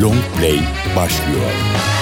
Long Play başlıyor.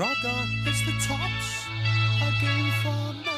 Brother, it's the tops again for me.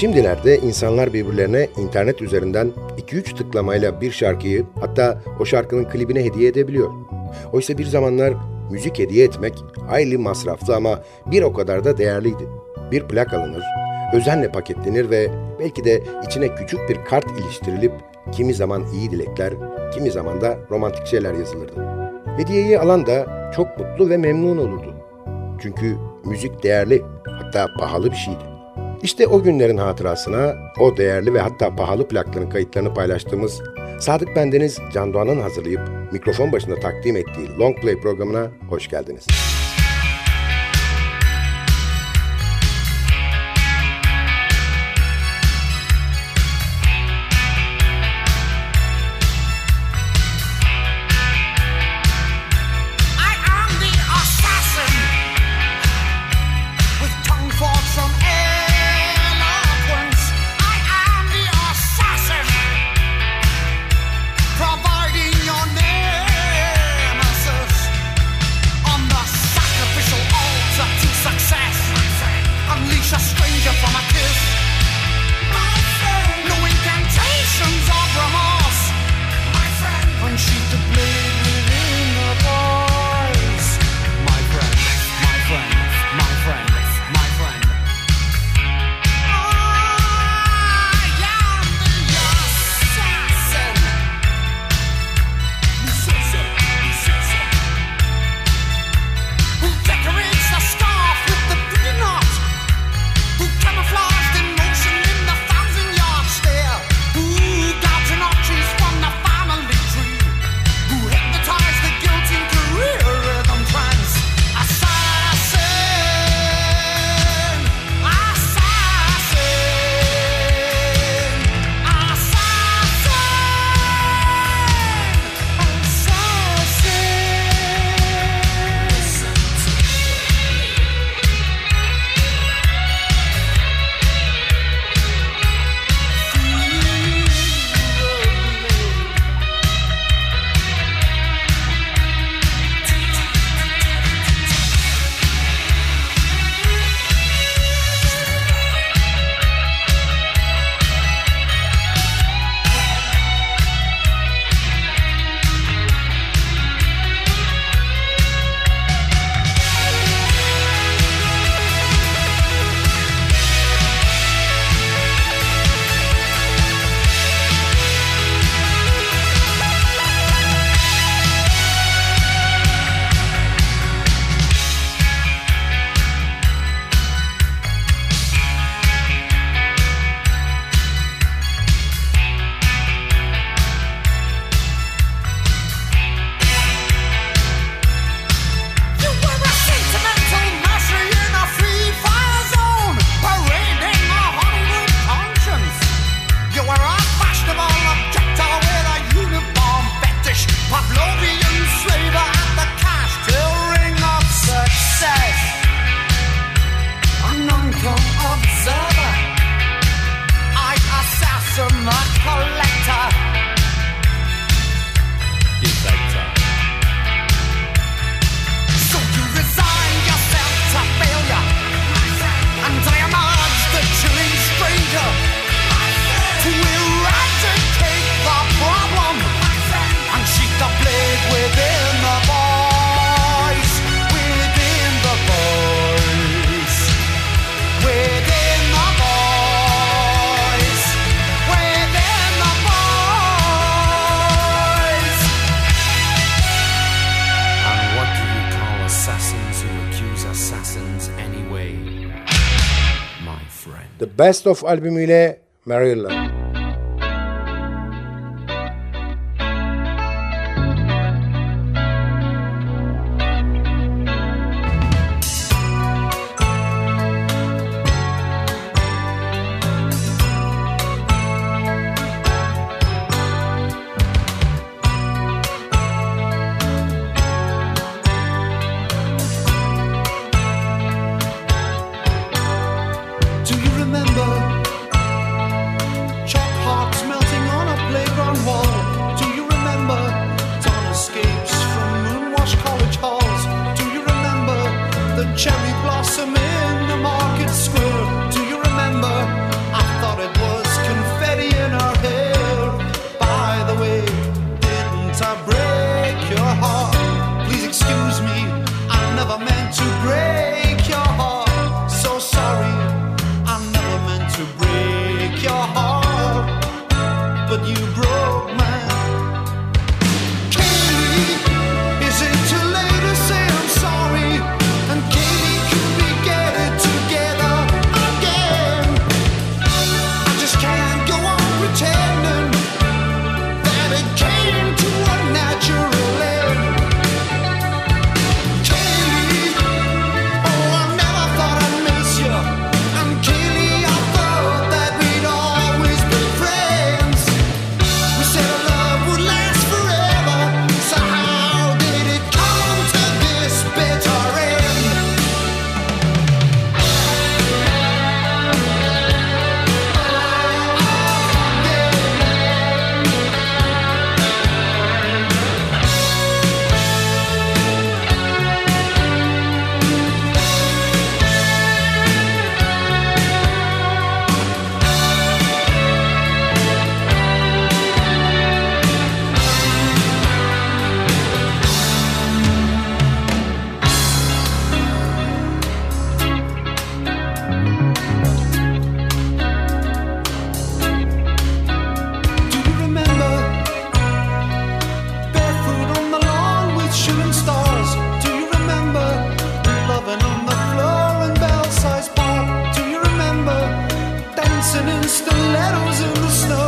Şimdilerde insanlar birbirlerine internet üzerinden 2-3 tıklamayla bir şarkıyı hatta o şarkının klibine hediye edebiliyor. Oysa bir zamanlar müzik hediye etmek hayli masraflı ama bir o kadar da değerliydi. Bir plak alınır, özenle paketlenir ve belki de içine küçük bir kart iliştirilip kimi zaman iyi dilekler, kimi zaman da romantik şeyler yazılırdı. Hediyeyi alan da çok mutlu ve memnun olurdu. Çünkü müzik değerli, hatta pahalı bir şeydi. İşte o günlerin hatırasına o değerli ve hatta pahalı plakların kayıtlarını paylaştığımız Sadık Bendeniz Can Doğan'ın hazırlayıp mikrofon başında takdim ettiği Long Play programına hoş geldiniz. Best of albümüyle Maryland. the stilettos in the snow.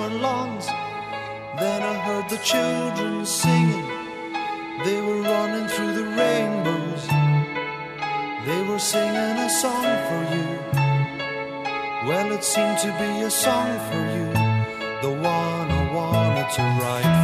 Marillion. heard the children singing, they were running through the rainbows. They were singing a song for you. Well, it seemed to be a song for you, the one I wanted to of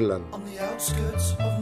nowhere,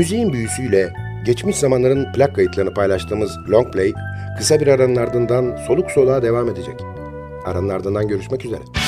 Müziğin büyüsüyle geçmiş zamanların plak kayıtlarını paylaştığımız Long Play kısa bir aranın ardından soluk soluğa devam edecek. Aranın ardından görüşmek üzere.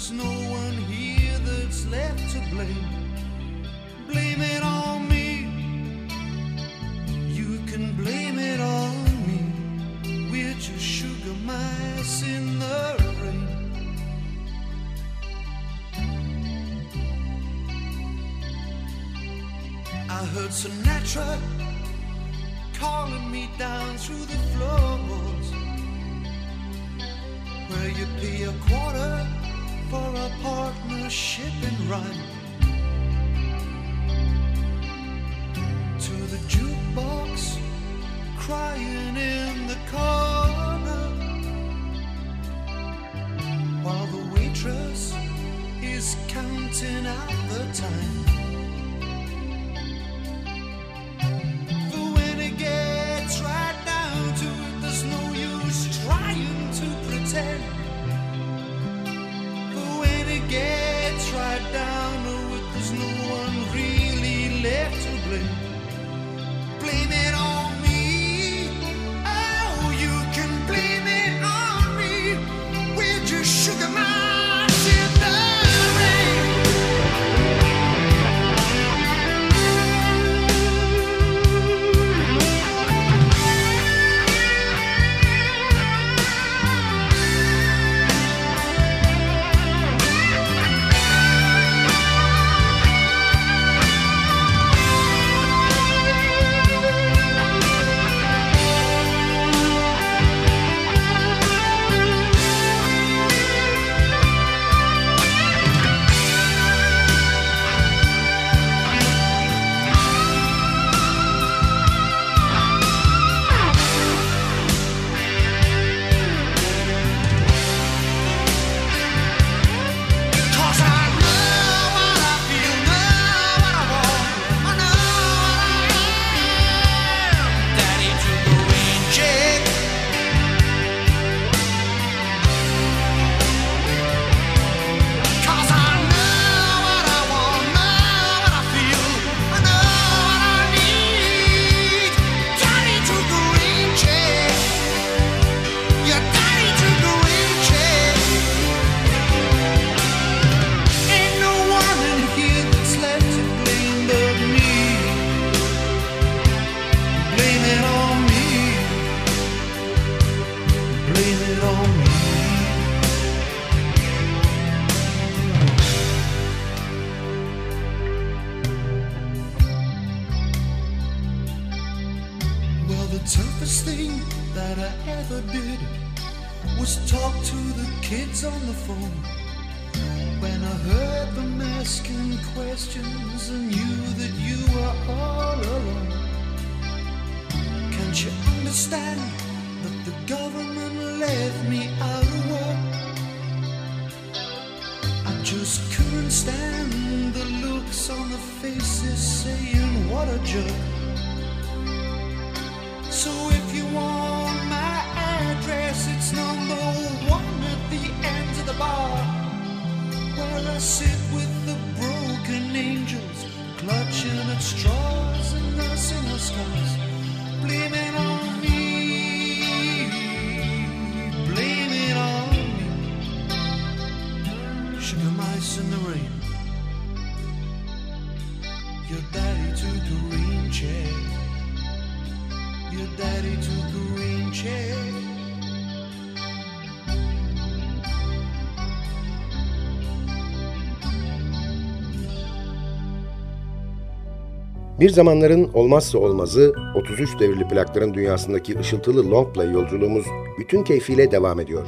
There's no one here that's left to blame. Blame it on me. You can blame it on me. We're just sugar mice in the rain. I heard Sinatra calling me down through the floorboards where you pay a quarter for a partnership and rhyme. To the jukebox crying in the corner while the waitress is counting out the time. That I ever did was talk to the kids on the phone. When I heard them asking questions and knew that you were all alone. Can't you understand that the government left me out of work? I just couldn't stand the looks on the faces saying, What a jerk. So if you want bar where I sit with the broken angels, clutching at straws and nursing our scars. Blame it on Bir zamanların olmazsa olmazı 33 devirli plakların dünyasındaki ışıltılı long play yolculuğumuz bütün keyfiyle devam ediyor.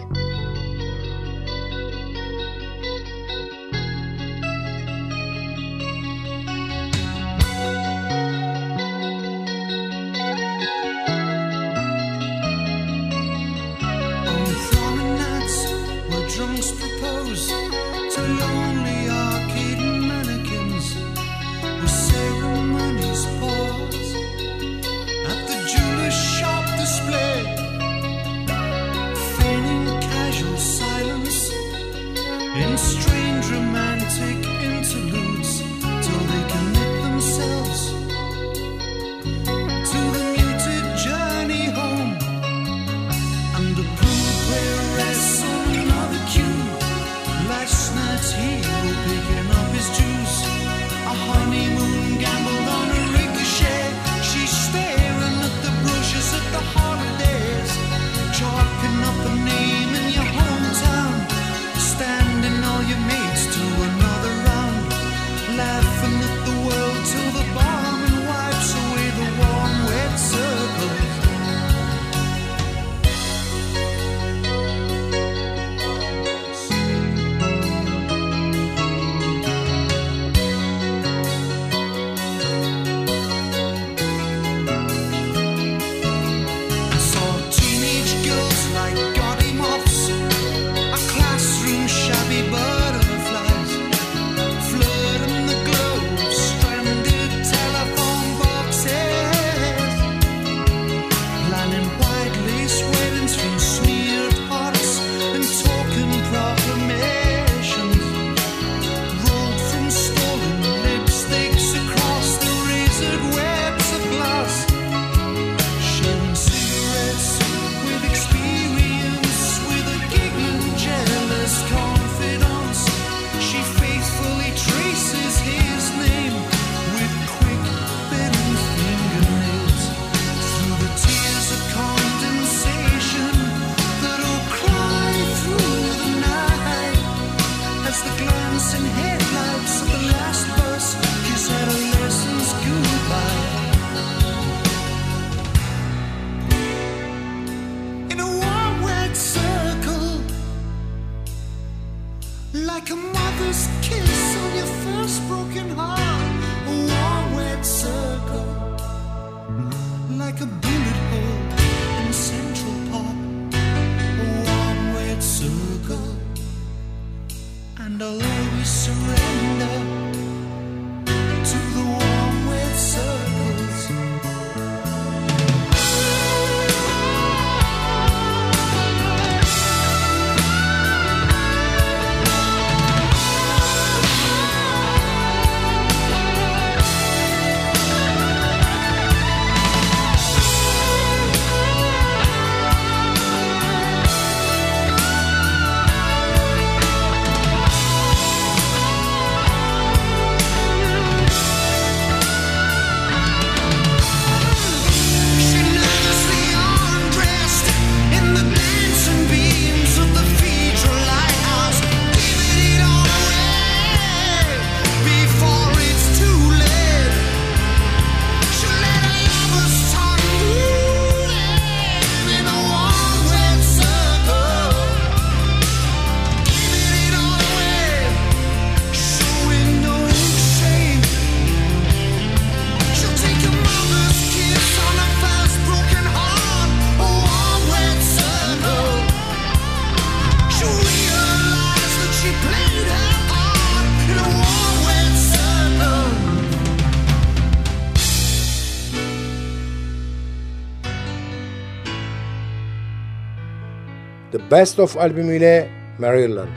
Best of albümüyle Maryland.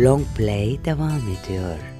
Long Play devam ediyor.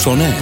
Soner.